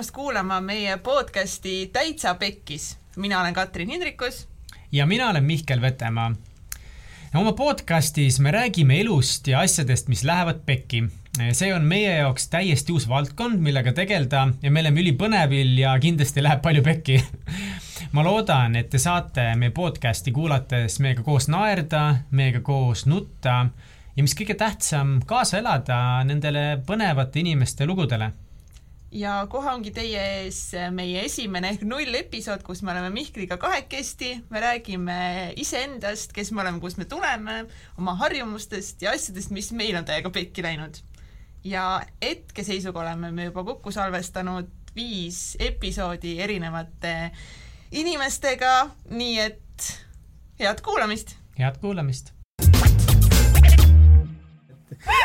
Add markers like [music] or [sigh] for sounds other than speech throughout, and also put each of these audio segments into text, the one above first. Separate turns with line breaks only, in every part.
tulemast kuulama meie podcasti Täitsa Pekkis. mina olen Katrin Hindrikus.
ja mina olen Mihkel Vetemaa. oma podcastis me räägime elust ja asjadest, mis lähevad pekki. see on meie jaoks täiesti uus valdkond, millega tegeleda ja me oleme ülipõnevil ja kindlasti läheb palju pekki [laughs] ma loodan, et te saate meie podcasti kuulates meiega koos naerda, meiega koos nutta ja mis kõige tähtsam, kaasa elada nendele põnevate inimeste lugudele
ja kohe ongi teie ees meie esimene [laughs] ehk null episood, kus me oleme Mihkliga kahekesti, me räägime iseendast, kes me oleme, kust me tuleme, oma harjumustest ja asjadest, mis meil on täiega pekki läinud. ja hetkeseisuga oleme me juba kokku salvestanud viis episoodi erinevate inimestega, nii et head kuulamist!
head kuulamist!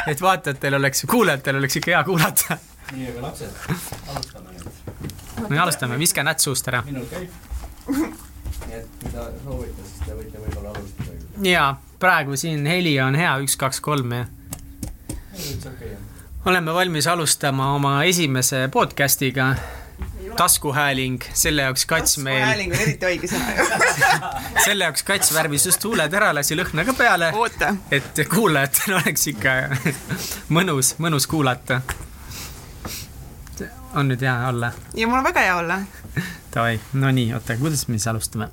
et vaatajatel oleks, kuulajatel oleks ikka hea kuulata
nii, aga lapsed, alustame nüüd.
no alustame, viska näts suust ära.
minul käib. nii et ta soovite, siis te võite võib-olla alustada.
jaa, praegu siin heli on hea, üks, kaks, kolm ja.
üldse okei on.
oleme valmis alustama oma esimese podcast'iga. taskuhääling, selle jaoks kats meil.
taskuhääling on eriti õige sõna ju [laughs]
selle jaoks kats värvis just huuled ära, lasi lõhna ka peale.
oota.
et kuulajatel oleks ikka mõnus, mõnus kuulata on nüüd hea olla?
ja mul on väga hea olla.
Davai, no nii, oota, kuidas me siis alustame?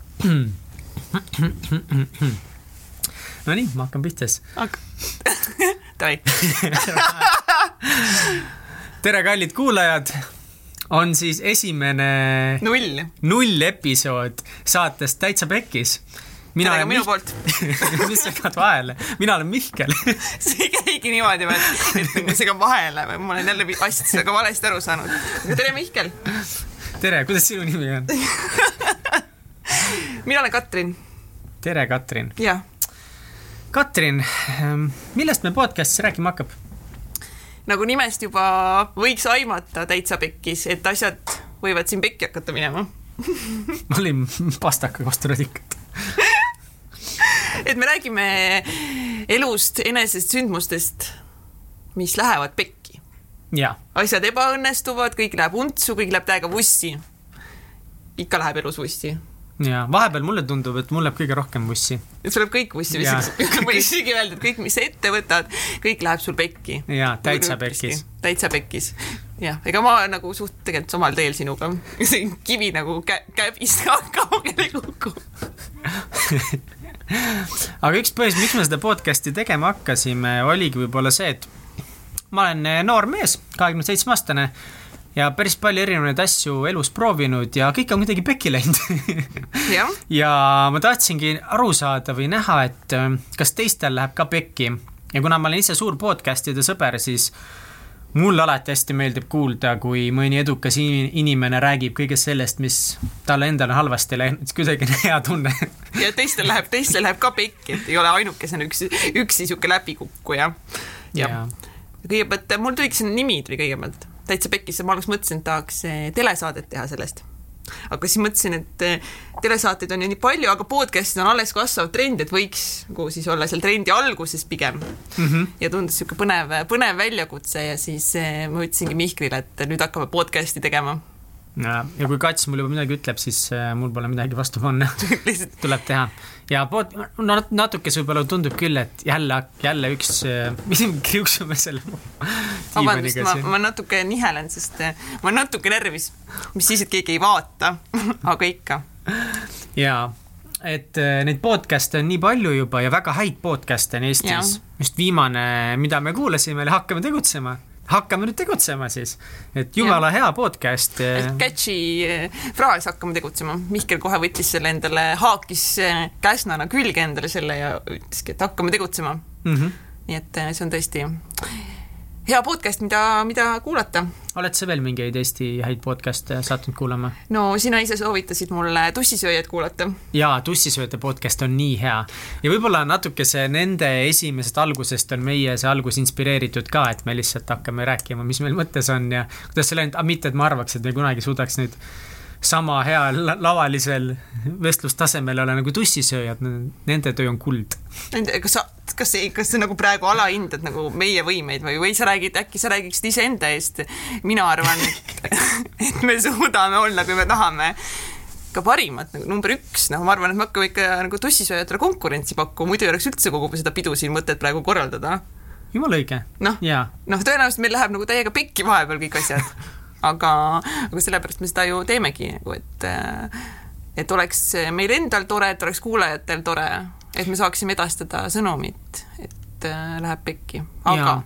Nonii, ma hakkan pihta siis. [laughs]
Davai.
tere, kallid kuulajad. on siis esimene
null.
null episood saatest Täitsa Pekkis
mina ka minu poolt [laughs]
mis segad vahele? mina olen Mihkel [laughs]
see ei käigi niimoodi, et ma segan vahele või ma olen jälle asjadest väga valesti aru saanud. tere, Mihkel!
tere, kuidas sinu nimi on [laughs]
mina olen Katrin.
tere, Katrin!
jah.
Katrin, ehm, millest me podcast'is rääkima hakkab?
nagu nimest juba võiks aimata täitsa pekkis, et asjad võivad siin pekki hakata minema
ma olin pastaka vastu radikat [laughs]
et me räägime elust, enesest, sündmustest, mis lähevad pekki. asjad ebaõnnestuvad, kõik läheb untsu, kõik läheb täiega vussi. ikka läheb elus vussi.
ja vahepeal mulle tundub, et mul läheb kõige rohkem vussi.
sul läheb kõik vussi, [laughs] ei isegi öelda, et kõik, mis sa ette võtad, kõik läheb sul pekki.
ja täitsa pekkis.
täitsa pekkis. jah, ega ma nagu suht tegelikult samal teel sinuga. [laughs] see kivi nagu kä käbist kaugele ei kuku [laughs]
aga üks põhjus, miks me seda podcast'i tegema hakkasime, oligi võib-olla see, et ma olen eh, noor mees, kahekümne seitsme aastane ja päris palju erinevaid asju elus proovinud ja kõik on kuidagi pekki läinud [laughs] ja ma tahtsingi aru saada või näha, et eh, kas teistel läheb ka pekki. Ja kuna ma olen ise suur podcast'ide sõber, siis mulle alati hästi meeldib kuulda, kui mõni edukas inimene räägib kõigest sellest, mis talle endale halvasti läinud, siis kuidagi on hea tunne.
ja teistel läheb, teistel läheb ka pekki, et ei ole ainukesena üks, üks niisugune läbikukkuja. ja, ja. kõigepealt mul tuligi see nimi tuli kõigepealt täitsa pekkis, ma alguses mõtlesin, et tahaks eh, telesaadet teha sellest aga siis mõtlesin, et eh, telesaateid on ju nii palju, aga podcast'id on alles kasvav trend, et võiks nagu siis olla seal trendi alguses pigem mm. -hmm. ja tundus niisugune põnev, põnev väljakutse ja siis eh, ma ütlesingi Mihklile, et nüüd hakkame podcast'i tegema
ja, ja kui kats mul juba midagi ütleb, siis äh, mul pole midagi vastu panna [laughs] tuleb teha. ja pood-, no natuke see võib-olla tundub küll, et jälle, jälle üks äh,, [laughs] mis me kriuksume selle
vabandust, ma, ma natuke nihelen, sest äh, ma olen natuke närvis, mis siis, et keegi ei vaata [laughs] aga ikka.
jaa, et neid podcast'e on nii palju juba ja väga häid podcast'e on Eestis. just viimane, mida me kuulasime, oli Hakkame tegutsema hakkame nüüd tegutsema siis, et jumala ja. hea podcast.
Catchy eh, fraas Hakkame tegutsema, Mihkel kohe võttis selle endale, haakis eh, käsnana külge endale selle ja ütleski, et hakkame tegutsema mm. -hmm. nii et eh, see on tõesti hea podcast, mida, mida kuulata.
oled sa veel mingeid Eesti häid podcast'e sattunud kuulama?
no sina ise soovitasid mulle Tussisööjad kuulata.
jaa, Tussisööjate podcast on nii hea. ja võib-olla natuke see nende esimesest algusest on meie see algus inspireeritud ka, et me lihtsalt hakkame rääkima, mis meil mõttes on ja kuidas see läinud, mitte et ma arvaks, et me kunagi suudaks nüüd sama heal lavalisel vestlustasemel ole nagu tussisööjad, nende töö on kuld.
Kas sa, kas see, kas sa nagu praegu alahindad nagu meie võimeid või, või sa räägid, äkki sa räägiksid iseenda eest. mina arvan, et, me suudame olla, kui me tahame ka parimad nagu number üks, noh, ma arvan, et me hakkame ikka nagu tussisööjatele konkurentsi pakkuma, muidu ei oleks üldse kogu seda pidu siin mõtet praegu korraldada.
jumala õige.
noh, noh, tõenäoliselt meil läheb nagu täiega pekki vahepeal kõik asjad, [laughs] aga, aga sellepärast me seda ju teemegi nagu, et et oleks meil endal tore, et oleks kuulajatel tore, et me saaksime edastada sõnumit, et äh, läheb pekki, aga.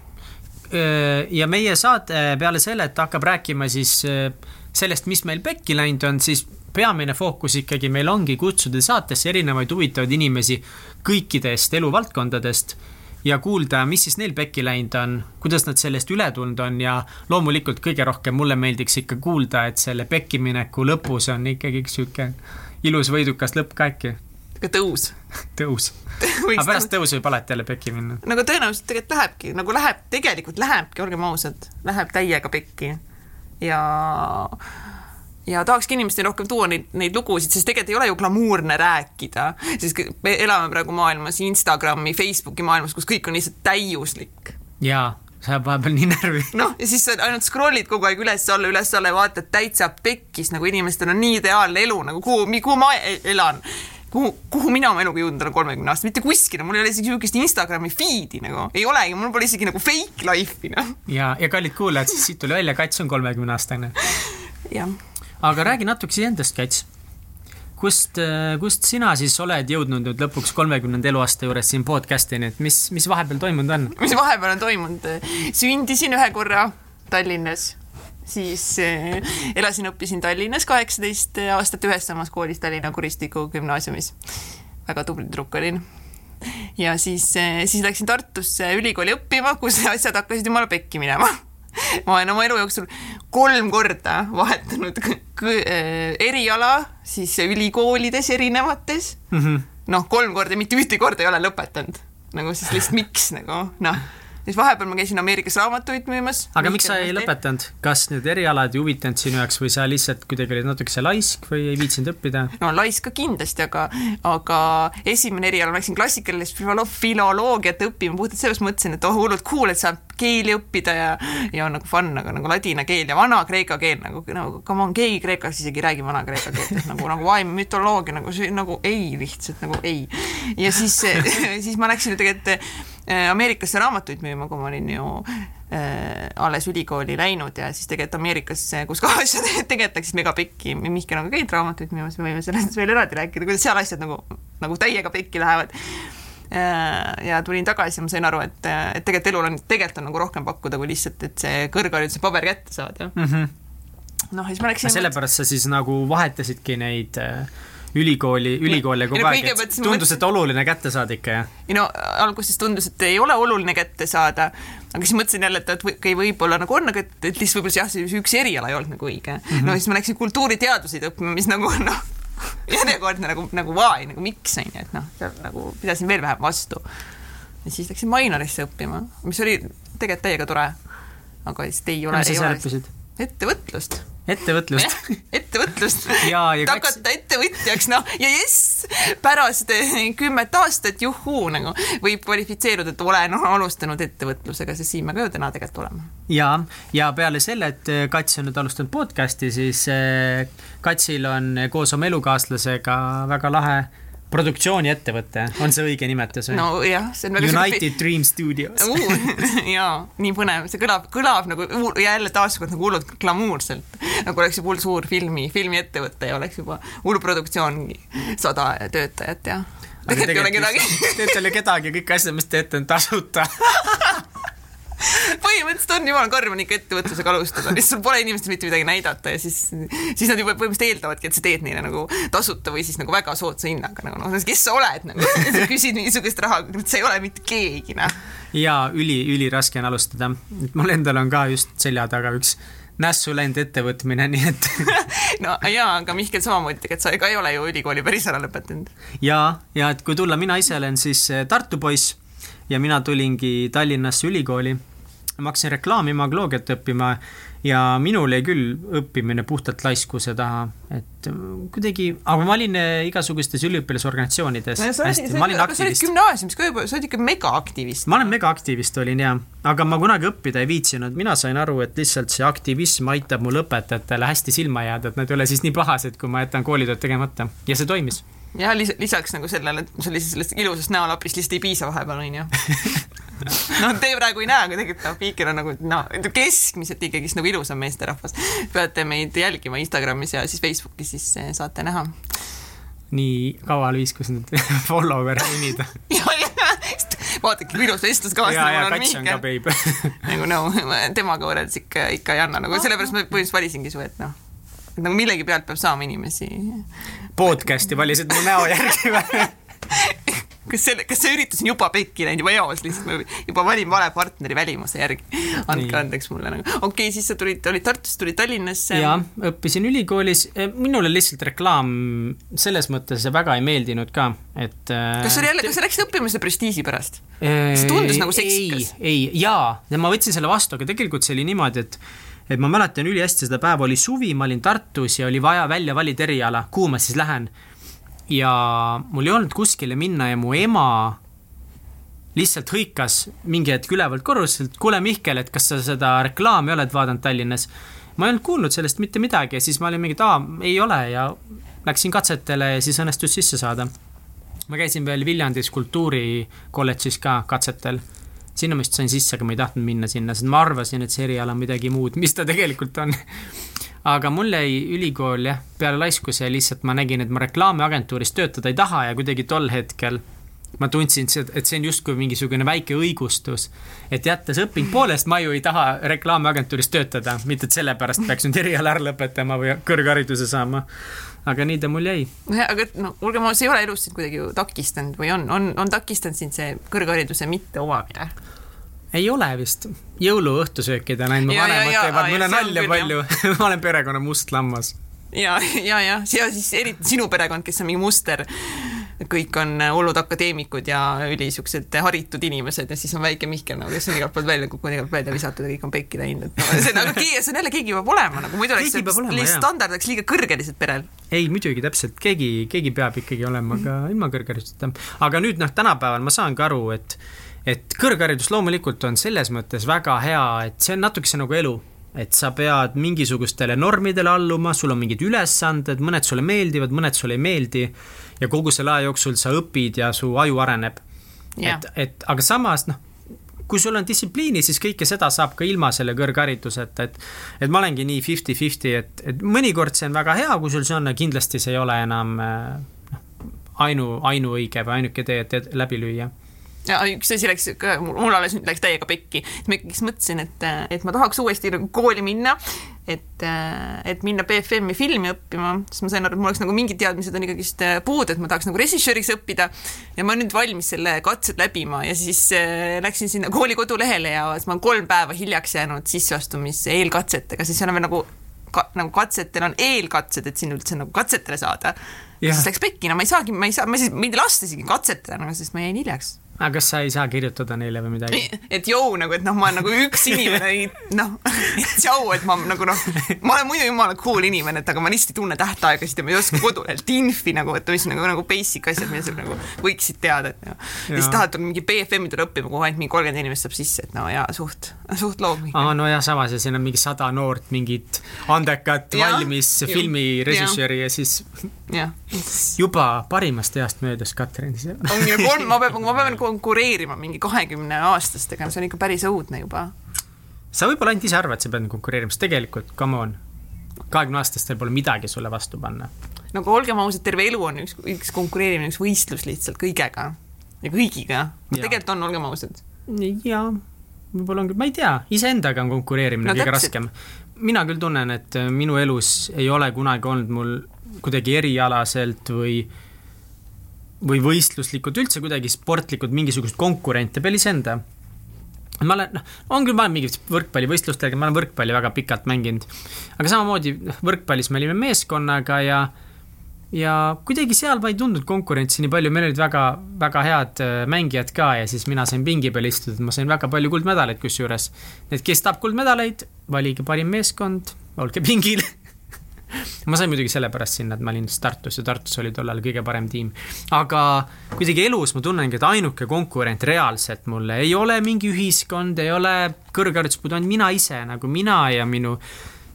ja meie saade peale selle, et hakkab rääkima siis äh, sellest, mis meil pekki läinud on, siis peamine fookus ikkagi meil ongi kutsuda saatesse erinevaid huvitavaid inimesi kõikidest eluvaldkondadest ja kuulda, mis siis neil pekki läinud on, kuidas nad sellest üle tulnud on ja loomulikult kõige rohkem mulle meeldiks ikka kuulda, et selle pekkimineku lõpus on ikkagi üks sihuke ilus võidukas lõpp ka äkki.
tõus.
tõus. [laughs] aga pärast tõusu võib alati jälle pekki minna.
nagu tõenäoliselt tegelikult lähebki, nagu läheb, tegelikult lähebki, olgem ausad, läheb täiega pekki ja ja tahakski inimestele rohkem tuua neid, neid lugusid, sest tegelikult ei ole ju glamuurne rääkida, sest me elame praegu maailmas Instagrami, Facebooki maailmas, kus kõik on lihtsalt täiuslik.
jaa, see ajab vahepeal nii närvi.
noh, ja siis sa ainult scroll'id kogu aeg üles-alla, üles-alla ja vaatad täitsa pekkis, nagu inimestel on nii ideaalne elu nagu kuhu, kuhu ma e-, elan kuhu, kuhu mina oma eluga jõudnud olen kolmekümne aastat, mitte kuskile, mul ei ole isegi niisugust Instagrami feed'i nagu, ei olegi, mul pole isegi nagu fake life'i, noh.
ja, ja kallid kuulajad, siis siit tuli välja, Kats on kolmekümne aastane.
jah
aga räägi natukese endast, Kats. kust, äh, kust sina siis oled jõudnud nüüd lõpuks kolmekümnenda eluaasta juures siin podcast'ini, et mis, mis vahepeal toimunud on?
mis vahepeal on toimunud? sündisin ühe korra Tallinnas, siis äh, elasin, õppisin Tallinnas kaheksateist aastat ühes samas koolis Tallinna Kuristiku gümnaasiumis. väga tubli tüdruk olin ja siis, äh, siis läksin Tartusse ülikooli õppima, kus asjad hakkasid jumala pekki minema ma olen oma elu jooksul kolm korda vahetanud äh, eriala siis ülikoolides erinevates. Mm -hmm.. noh, kolm korda, mitte ühtegi korda ei ole lõpetanud. nagu siis lihtsalt miks nagu noh siis vahepeal ma käisin Ameerikas raamatuid müümas.
aga miks sa ei lõpetanud, kas need erialad ei huvitanud sinu jaoks või sa lihtsalt kuidagi olid natukese laisk või ei viitsinud õppida?
no laisk ka kindlasti, aga, aga esimene eriala, ma läksin klassikalist filoloogiat õppima puhtalt sellepärast mõtlesin, et oh hullult cool, et saab keeli õppida ja, ja on nagu fun, aga nagu ladina keel ja vana-kreeka keel nagu, nagu come on, keegi Kreekas isegi ei räägi vana-kreeka keelt, nagu, nagu vaim, mütoloogia nagu see nagu ei, lihtsalt nagu ei. ja siis [laughs] siis ma läksin tegelikult Ameerikasse raamatuid müüma, kui ma olin ju äh, alles ülikooli läinud ja siis tegelikult Ameerikas, kus [laughs] ka asjad tegelikult läksid mega pekki, Mihkel on ka käinud raamatuid müümas, me võime sellest veel eraldi rääkida, kuidas seal asjad nagu, nagu täiega pekki lähevad äh, ja tulin tagasi ja ma sain aru, et, et tegelikult elul on, tegelikult on nagu rohkem pakkuda kui lihtsalt, et see kõrghariduse paber kätte saada mm. -hmm. noh, siis ma läksin.
sellepärast sa siis nagu vahetasidki neid äh ülikooli, ülikoole kogu aeg, et tundus, et oluline kätte saada ikka, jah?
ei no alguses tundus, et ei ole oluline kätte saada, aga siis mõtlesin jälle, et, et okei okay,, võib-olla nagu on, aga et, et lihtsalt võib-olla jah, see üks eriala ei olnud nagu õige mm. -hmm. no siis ma läksin kultuuriteaduseid õppima, mis nagu noh, [laughs] järjekordne nagu, nagu vaai, nagu miks, on ju, et noh, nagu pidasin veel vähem vastu. ja siis läksin Mainorisse õppima, mis oli tegelikult täiega tore. aga lihtsalt ei ole.
mis sa seal õppisid?
ettevõtlust
ettevõtlust [laughs]
ettevõtlust hakata ettevõtjaks, noh ja jess, pärast kümmet aastat juhuu nagu võib kvalifitseeruda, et olen alustanud ettevõtlusega, sest siin me ka ju täna tegelikult oleme.
ja, ja peale selle, et Kats on nüüd alustanud podcast'i, siis eh, Katsil on koos oma elukaaslasega väga lahe produktsiooniettevõte, on see õige nimetus või?
nojah, see on väga
United suur... Dream Studios.
Uh, [laughs] jaa, nii põnev, see kõlab, kõlab nagu jälle taaskord nagu hullult glamuurselt, nagu oleks juba hull suur filmi, filmiettevõte ja oleks juba hull produktsioon, sada töötajat ja tegelikult ei ole kedagi.
tegelikult ei ole kedagi, kõik asjad, mis teete, on tasuta [laughs]
põhimõtteliselt on jumala karm on ikka ettevõtlusega alustada, lihtsalt sul pole inimestele mitte midagi näidata ja siis, siis nad juba põhimõtteliselt eeldavadki, et sa teed neile nagu tasuta või siis nagu väga soodsa hinnaga nagu noh, kes sa oled nagu, sa küsid niisugust raha, sa ei ole mitte keegi noh.
ja üli, üliraske on alustada, et mul endal on ka just selja taga üks nässu läinud ettevõtmine, nii et [laughs]
no jaa, aga Mihkel samamoodi tegelikult sa ka ei ole ju ülikooli päris ära lõpetanud.
ja, ja et kui tulla, mina ise olen siis Tartu poiss ja mina tulingi Tallinnasse ülikooli ma hakkasin reklaamimagoloogiat õppima ja minul jäi küll õppimine puhtalt laiskuse taha, et kuidagi, aga ma olin äh, igasugustes üliõpilasorganisatsioonides
no, sa olid, gümnaasiumis ka juba, sa olid ikka megaaktivist.
ma olen megaaktivist olin ja, aga ma kunagi õppida ei viitsinud, mina sain aru, et lihtsalt see aktivism aitab mul õpetajatele hästi silma jääda, et nad ei ole siis nii pahased, kui ma jätan koolitööd tegemata ja see toimis.
ja lis lisaks nagu sellele, et sul lihtsalt sellest ilusast näolapist lihtsalt ei piisa vahepeal, onju. [laughs] [laughs] no te praegu ei näe, aga tegelikult noh, Piiker on nagu no keskmiselt ikkagist nagu ilusam meesterahvas. peate meid jälgima Instagramis ja siis Facebookis, siis eh, saate näha.
nii kaval viis, kus need follower nimi ta.
ja, ja vaadake, kui ilus
ja,
vestluskaaslane
ja
on
kats on ka beib. [laughs]
nagu no temaga võrreldes ikka, ikka ei anna nagu sellepärast ma põhimõtteliselt valisingi su, et noh, et nagu millegi pealt peab saama inimesi.
podcast'i valisid mu näo järgi või? [laughs]
kas selle, kas see üritus on juba pekki läinud juba eos lihtsalt, ma juba valin vale partneri välimuse järgi. andke andeks mulle nagu, okei okay,, siis sa tulid, olid Tartust, tulid Tallinnasse.
ja õppisin ülikoolis, minule lihtsalt reklaam selles mõttes väga ei meeldinud ka, et. äh,
kas see oli jälle, kas sa läksid õppima seda prestiiži pärast? see tundus nagu seksikas.
ei, ei, jaa, ja ma võtsin selle vastu, aga tegelikult see oli niimoodi, et et ma mäletan ülihästi seda päeva, oli suvi, ma olin Tartus ja oli vaja välja valida eriala, kuhu ma siis lähen. Ja mul ei olnud kuskile minna ja mu ema lihtsalt hõikas mingi hetk ülevalt korruselt, kuule Mihkel, et kas sa seda reklaami oled vaadanud Tallinnas. ma ei olnud kuulnud sellest mitte midagi ja siis ma olin mingi, et aa, ei ole ja läksin katsetele ja siis õnnestus sisse saada ma käisin veel Viljandis kultuurikolledžis ka katsetel. sinna ma vist sain sisse, aga ma ei tahtnud minna sinna, sest ma arvasin, et see eriala on midagi muud, mis ta tegelikult on. Aga mul jäi ülikool jah, peale laiskuse lihtsalt ma nägin, et ma reklaamiagentuuris töötada ei taha ja kuidagi tol hetkel ma tundsin, et see on justkui mingisugune väike õigustus, et jättes õping poolest, ma ju ei taha reklaamiagentuuris töötada, mitte et sellepärast peaks nüüd eriala ära lõpetama või kõrghariduse saama. aga nii ta mul jäi
aga no ausad, see ei ole elus sind kuidagi ju takistanud või on, on, on takistanud sind see kõrghariduse mitteomamine?
Ei ole vist, jõuluõhtusöökidel ainult mu vanemad teevad
on
nalja palju, [laughs] ma olen perekonna must lammas.
ja, ja, ja, ja siis eriti sinu perekond, kes on mingi muster, kõik on hullud akadeemikud ja ülisugused haritud inimesed ja siis on väike Mihkel nagu, kes on igalt poolt välja kukkunud, igalt välja visatud ja kõik on pekki läinud, et no, see on, aga keegi, see on jälle keegi peab olema nagu muidu oleks see standard oleks liiga kõrge lihtsalt perel.
ei, muidugi täpselt, keegi, keegi peab ikkagi olema ka ilma kõrghariduseta. aga nüüd noh, tänapäeval ma saangi aru, et, et kõrgharidus loomulikult on selles mõttes väga hea, et see on natukese nagu elu et sa pead mingisugustele normidele alluma, sul on mingid ülesanded, mõned sulle meeldivad, mõned sulle ei meeldi ja kogu selle aja jooksul sa õpid ja su aju areneb. Et, et aga samas noh, kui sul on distsipliini, siis kõike seda saab ka ilma selle kõrghariduseta, et et ma olengi nii fifty-fifty, et, et mõnikord see on väga hea, kui sul see on, kindlasti see ei ole enam äh, noh, ainu, ainuõige või ainuke tee, et läbi lüüa.
Ja üks asi läks mul alles nüüd läks täiega pekki, et ma ikkagi mõtlesin, et, et ma tahaks uuesti nagu kooli minna, et, et minna BFM-i filmi õppima, siis ma sain aru, et mul oleks nagu mingid teadmised on ikkagist puudu, et ma tahaks nagu režissööriks õppida. Ja ma olen nüüd valmis selle katsed läbima ja siis äh, läksin sinna kooli kodulehele ja siis ma olen kolm päeva hiljaks jäänud sisseastumise eelkatsetega, siis seal on veel nagu ka, nagu katsetel on eelkatsed, et sinna üldse nagu katsetele saada. Siis läks pekki, no ma ei saagi, ma ei saa, ma siis, mind ei lasta isegi katsetada nagu, sest ma jäin hiljaks
aga kas sa ei saa kirjutada neile või midagi? [laughs]
et jõu nagu, et noh, ma olen nagu üks inimene, noh, tšau, et ma nagu noh, ma olen muidu jumala cool inimene, et aga ma lihtsalt ei tunne tähtaegasid ja ma ei oska kodulehelt infi nagu võtta, mis nagu, nagu basic asjad, mida sa nagu võiksid teada, et noh. ja siis tahad mingi BFM-i tulla õppima, kuhu ainult mingi kolmkümmend inimest saab sisse, et no jaa, suht, suht loom.
aa, no ja samas ja siin on mingi sada noort, mingit andekat,
Jah.
valmis filmirežissööri ja siis
jah,
juba parimast east möödas Katrin.
ongi nagu kolm, ma pean, ma pean [laughs] konkureerima mingi kahekümne aastastega, see on ikka päris õudne juba.
sa võib-olla ainult ise arvad, sa pead konkureerima, sest tegelikult, come on, kahekümne aastastel pole midagi sulle vastu panna.
nagu olgem ausad, terve elu on üks, üks konkureerimine, üks võistlus lihtsalt kõigega ja kõigiga. Tegelikult on, olgem ausad.
jaa, võib-olla on küll, ma ei tea, iseendaga on konkureerimine
No
no, kõige raskem. mina küll tunnen, et äh, minu elus ei ole kunagi olnud mul kuidagi erialaselt või või võistluslikult, üldse kuidagi sportlikult mingisugust konkurente peale iseenda. Ma olen, noh, on küll, ma olen mingi võrkpallivõistlustega, ma olen võrkpalli väga pikalt mänginud, aga samamoodi noh, võrkpallis me olime meeskonnaga ja ja kuidagi seal ma ei tundnud konkurentsi nii palju, meil olid väga, väga head äh, mängijad ka ja siis mina sain pingi peal istuda, ma sain väga palju kuldmedaleid kusjuures. et kes tahab kuldmedaleid, valige parim meeskond, olge pingil [laughs] [laughs] ma sain muidugi sellepärast sinna, et ma olin Tartus ja Tartus oli tollal kõige parem tiim. aga kuidagi elus ma tunnengi, et ainuke konkurent reaalselt mulle ei ole mingi ühiskond, ei ole kõrghariduspuud, ainult mina ise, nagu mina ja minu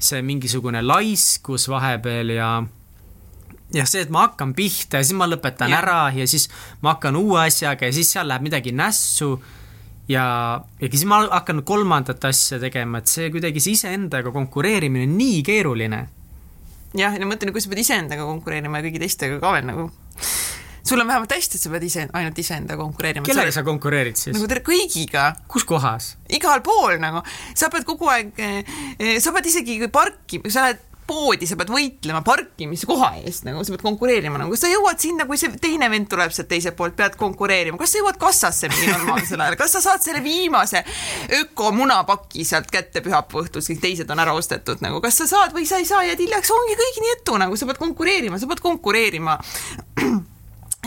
see mingisugune laiskus vahepeal ja ja see, et ma hakkan pihta ja siis ma lõpetan ja. ära ja siis ma hakkan uue asjaga ja siis seal läheb midagi nässu ja, ja siis ma hakkan kolmandat asja tegema, et see kuidagi see iseendaga konkureerimine on nii keeruline.
Jah, ja mõtle, kui sa pead iseendaga konkureerima ja kõigi teistega ka veel nagu sul on vähemalt hästi, et sa pead ise, ainult iseendaga konkureerima.
kellega sa konkureerid siis?
nagu tere kõigiga.
kus kohas?
igal pool nagu, sa pead kogu aeg, eh, sa pead isegi parki, sa lähed poodi, sa pead võitlema parkimiskoha eest, nagu sa pead konkureerima, nagu sa jõuad sinna, kui see teine vend tuleb sealt teiselt poolt, pead konkureerima, kas sa jõuad kassasse mingi normaalsel ajal, kas sa saad selle viimase ökomunapaki sealt kätte pühapäeva õhtul, kõik teised on ära ostetud nagu, kas sa saad või sa ei saa, jääd hiljaks, ongi kõik nii etu, nagu sa pead konkureerima, sa pead konkureerima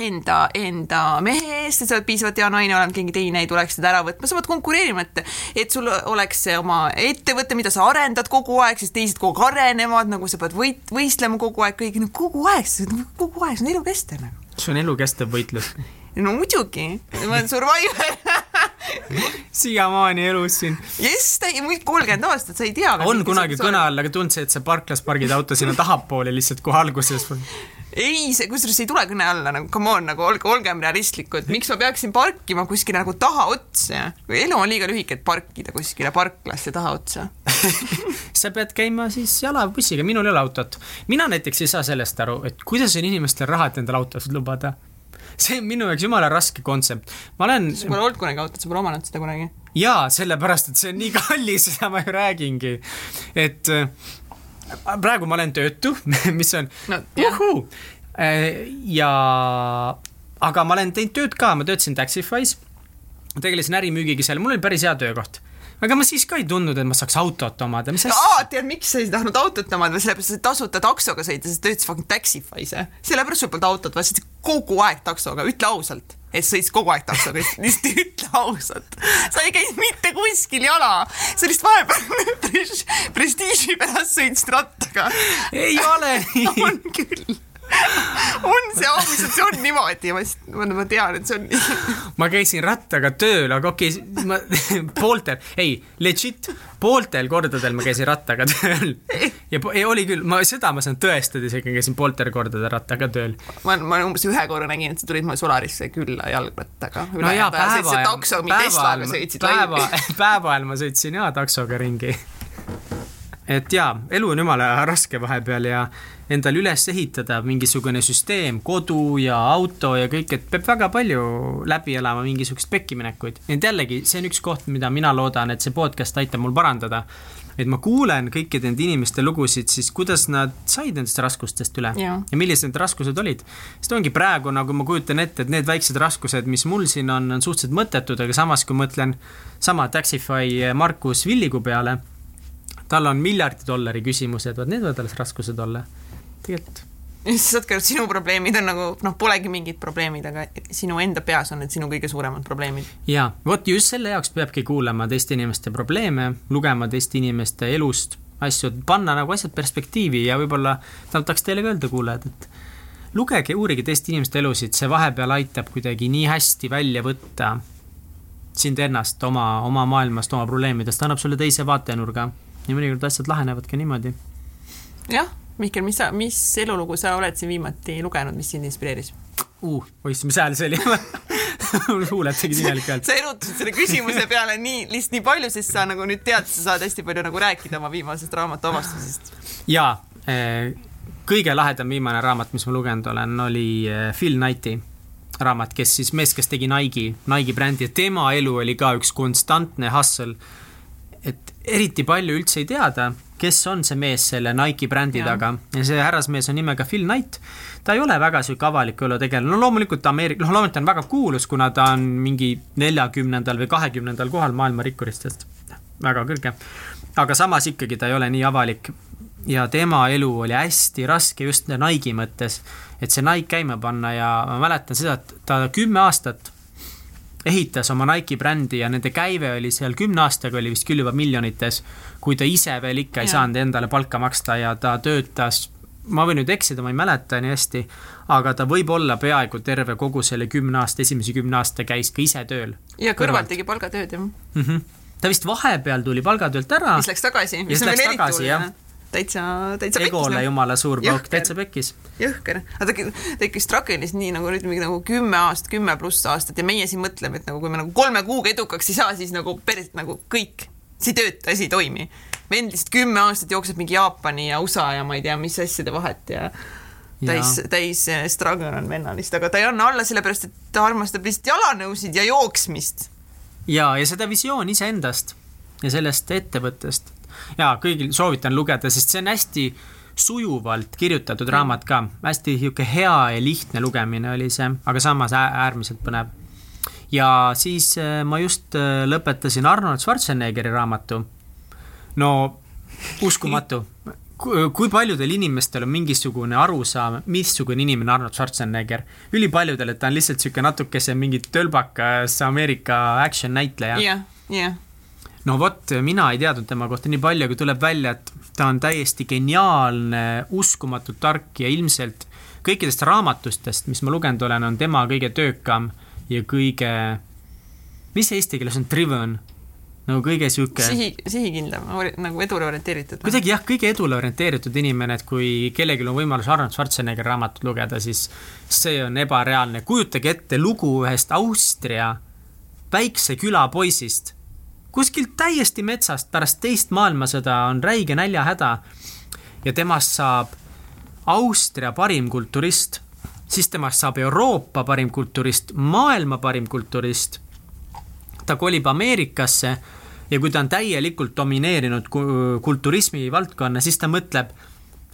enda, enda mehe eest, et sa oled piisavalt hea naine olema, keegi teine ei tuleks teda ära võtma, sa pead konkureerima, et et sul oleks see oma ettevõte, mida sa arendad kogu aeg, siis teised kogu aeg arenevad, nagu sa pead võit-, võistlema kogu aeg kõigi, no kogu aeg, kogu aeg, see on elukestev nagu.
see on elukestev võitlus.
no muidugi, ma olen survivor [laughs]
siiamaani elus siin.
jess, kolmkümmend aastat, sa ei tea.
on kunagi kõne all, aga tundsid, et sa parklas pargid auto sinna tahapoole lihtsalt kohe alguses
ei, see kusjuures ei tule kõne alla nagu come on, nagu olge, olgem realistlikud, miks ma peaksin parkima kuskile nagu tahaotsa, elu on liiga lühike, et parkida kuskile parklasse tahaotsa [laughs]
sa pead käima siis jala või bussiga, minul ei ole autot. mina näiteks ei saa sellest aru, et kuidas on inimestel raha, et endale autosid lubada see on minu jaoks jumala raske kontsept. ma olen.
sul pole olnud kunagi autot, sa pole omanud seda kunagi?
jaa, sellepärast, et see on nii kallis, [laughs] seda ma ju räägingi. et praegu ma olen töötu, [laughs] mis on no, uhuu. Äh, ja, aga ma olen teinud tööd ka, ma töötasin Taxify's, tegelesin ärimüügiga seal, mul oli päris hea töökoht. Aga ma siis ka ei tundnud, et ma saaks autot omada, mis
asja no,. tead, miks sa ei tahtnud autot omada, sellepärast, et tasuta taksoga sõita, sest töötasid fucking Taxify's, sellepärast sul polnud autot, vaid sõitsid kogu aeg taksoga, ütle ausalt et sa sõitsid kogu aeg taksoga, lihtsalt ütle ausalt. sa ei käinud mitte kuskil jala, sa lihtsalt vahepeal prestiiži pärast sõitsid rattaga.
ei ole nii
on küll [laughs] on see ausalt, see on niimoodi, ma, ma, ma tean, et see on nii. [laughs]
ma käisin rattaga tööl, aga okei okay,, ma [laughs] pooltel, ei, legit, pooltel kordadel ma käisin rattaga tööl. ja ei, oli küll, ma, seda ma saan tõestada isegi, käisin pooltel kordadel rattaga tööl.
ma, ma umbes ühe korra nägin, et sa tulid mulle Solarisse külla jalgrattaga.
no jaa, päeva ajal, päeva ajal, päeva, päeva ajal ma sõitsin jaa taksoga ringi et jaa, elu on jumala raske vahepeal ja endale üles ehitada mingisugune süsteem, kodu ja auto ja kõik, et peab väga palju läbi elama mingisuguseid pekkiminekuid. ent jällegi, see on üks koht, mida mina loodan, et see podcast aitab mul parandada. et ma kuulen kõikide nende inimeste lugusid, siis kuidas nad said nendest raskustest üle ja, ja millised need raskused olid. sest ongi praegu, nagu ma kujutan ette, et need väiksed raskused, mis mul siin on, on suhteliselt mõttetud, aga samas, kui mõtlen sama Taxify Markus Villigu peale tal on miljardi dollari küsimused, vot need võivad alles raskused olla tegelikult
aru, et sinu probleemid on nagu noh, polegi mingid probleemid, aga sinu enda peas on need sinu kõige suuremad probleemid.
ja vot just selle jaoks peabki kuulama teiste inimeste probleeme, lugema teiste inimeste elust asju, panna nagu asjad perspektiivi ja võib-olla tahaks teile ka öelda, kuulajad, et lugege, uurige teiste inimeste elusid, see vahepeal aitab kuidagi nii hästi välja võtta sind ennast oma, oma maailmast, oma probleemidest, annab sulle teise vaatenurga ja mõnikord asjad lahenevad ka niimoodi.
jah Mihkel, mis sa, mis elulugu sa oled siin viimati lugenud, mis sind inspireeris
uh,? oiss, mis hääl see oli [laughs] huuled tegid imelik häält.
sa erutasid selle küsimuse peale nii, lihtsalt nii palju, sest sa nagu nüüd tead, sa saad hästi palju nagu rääkida oma viimasest raamatu avastusest.
jaa eh,, kõige lahedam viimane raamat, mis ma lugenud olen, oli eh, Phil Knighti raamat, kes siis, mees, kes tegi Nike'i, Nike'i brändi ja tema elu oli ka üks konstantne hustle. et eriti palju üldse ei teada kes on see mees selle Nike'i brändi ja. taga ja see härrasmees on nimega Phil Knight. ta ei ole väga sihuke avaliku elu tegelane, no loomulikult Ameerika, noh loomulikult ta on väga kuulus, kuna ta on mingi neljakümnendal või kahekümnendal kohal maailma rikkuristest, väga kõrge. aga samas ikkagi ta ei ole nii avalik ja tema elu oli hästi raske just Nike'i mõttes, et see Nike käima panna ja ma mäletan seda, et ta kümme aastat ehitas oma Nike'i brändi ja nende käive oli seal kümne aastaga oli vist küll juba miljonites, kui ta ise veel ikka ei
Jaa.
saanud endale palka maksta ja ta töötas, ma võin nüüd eksida, ma ei mäleta nii hästi, aga ta võib-olla peaaegu terve kogu selle kümne aasta, esimese kümne aasta käis ka ise tööl
ja
Kõrvalt.
tegi palgatööd jah.
mm. -hmm. ta vist vahepeal tuli palgatöölt ära
mis läks tagasi,
Ja siis
on
läks tagasi, jah.
oluline. Täitsa, täitsa
Egole
pekkis.
jumala suur pauk, täitsa pekkis.
jõhker, aga ta, ikka struggle'is nii nagu ütleme nagu kümme aastat, kümme pluss aastat ja meie siin mõtleme, et nagu kui me nagu kolme kuuga edukaks ei saa, siis nagu päris nagu kõik, see ei tööta, asi ei toimi. vend lihtsalt kümme aastat jookseb mingi Jaapani ja USA ja ma ei tea, mis asjade vahet ja täis, täis eh, struggle on vennal lihtsalt, aga ta ei anna alla sellepärast, et ta armastab lihtsalt jalanõusid ja jooksmist.
ja, ja seda visiooni iseendast ja sellest ettevõttest. Ja kõigil soovitan lugeda, sest see on hästi sujuvalt kirjutatud raamat ka, hästi niisugune hea ja lihtne lugemine oli see, aga samas ää- äärmiselt põnev. ja siis äh, ma just äh, lõpetasin Arnold Schwarzeneggeri raamatu. no uskumatu Ku- kui paljudel inimestel on mingisugune arusaam, missugune inimene Arnold Schwarzenegger. ülipaljudel, et ta on lihtsalt niisugune natukese mingi tölbakas Ameerika action näitleja
jah, jah.
No vot, mina ei teadnud tema kohta nii palju, aga tuleb välja, et ta on täiesti geniaalne, uskumatult tark ja ilmselt kõikidest raamatustest, mis ma lugenud olen, on tema kõige töökam ja kõige, mis see eesti keeles on, driven? nagu kõige sihuke,
sihi, sihikindlam, nagu edule orienteeritud.
kuidagi jah, kõige edule orienteeritud inimene, et kui kellelgi on võimalus Arnold Schwarzeneggeri raamatut lugeda, siis see on ebareaalne. kujutage ette lugu ühest Austria väikse küla poisist, kuskilt täiesti metsast pärast teist maailmasõda on räige näljahäda ja temast saab Austria parim kulturist, siis temast saab Euroopa parim kulturist, maailma parim kulturist. ta kolib Ameerikasse ja kui ta on täielikult domineerinud ku- kulturismi valdkonna, siis ta mõtleb,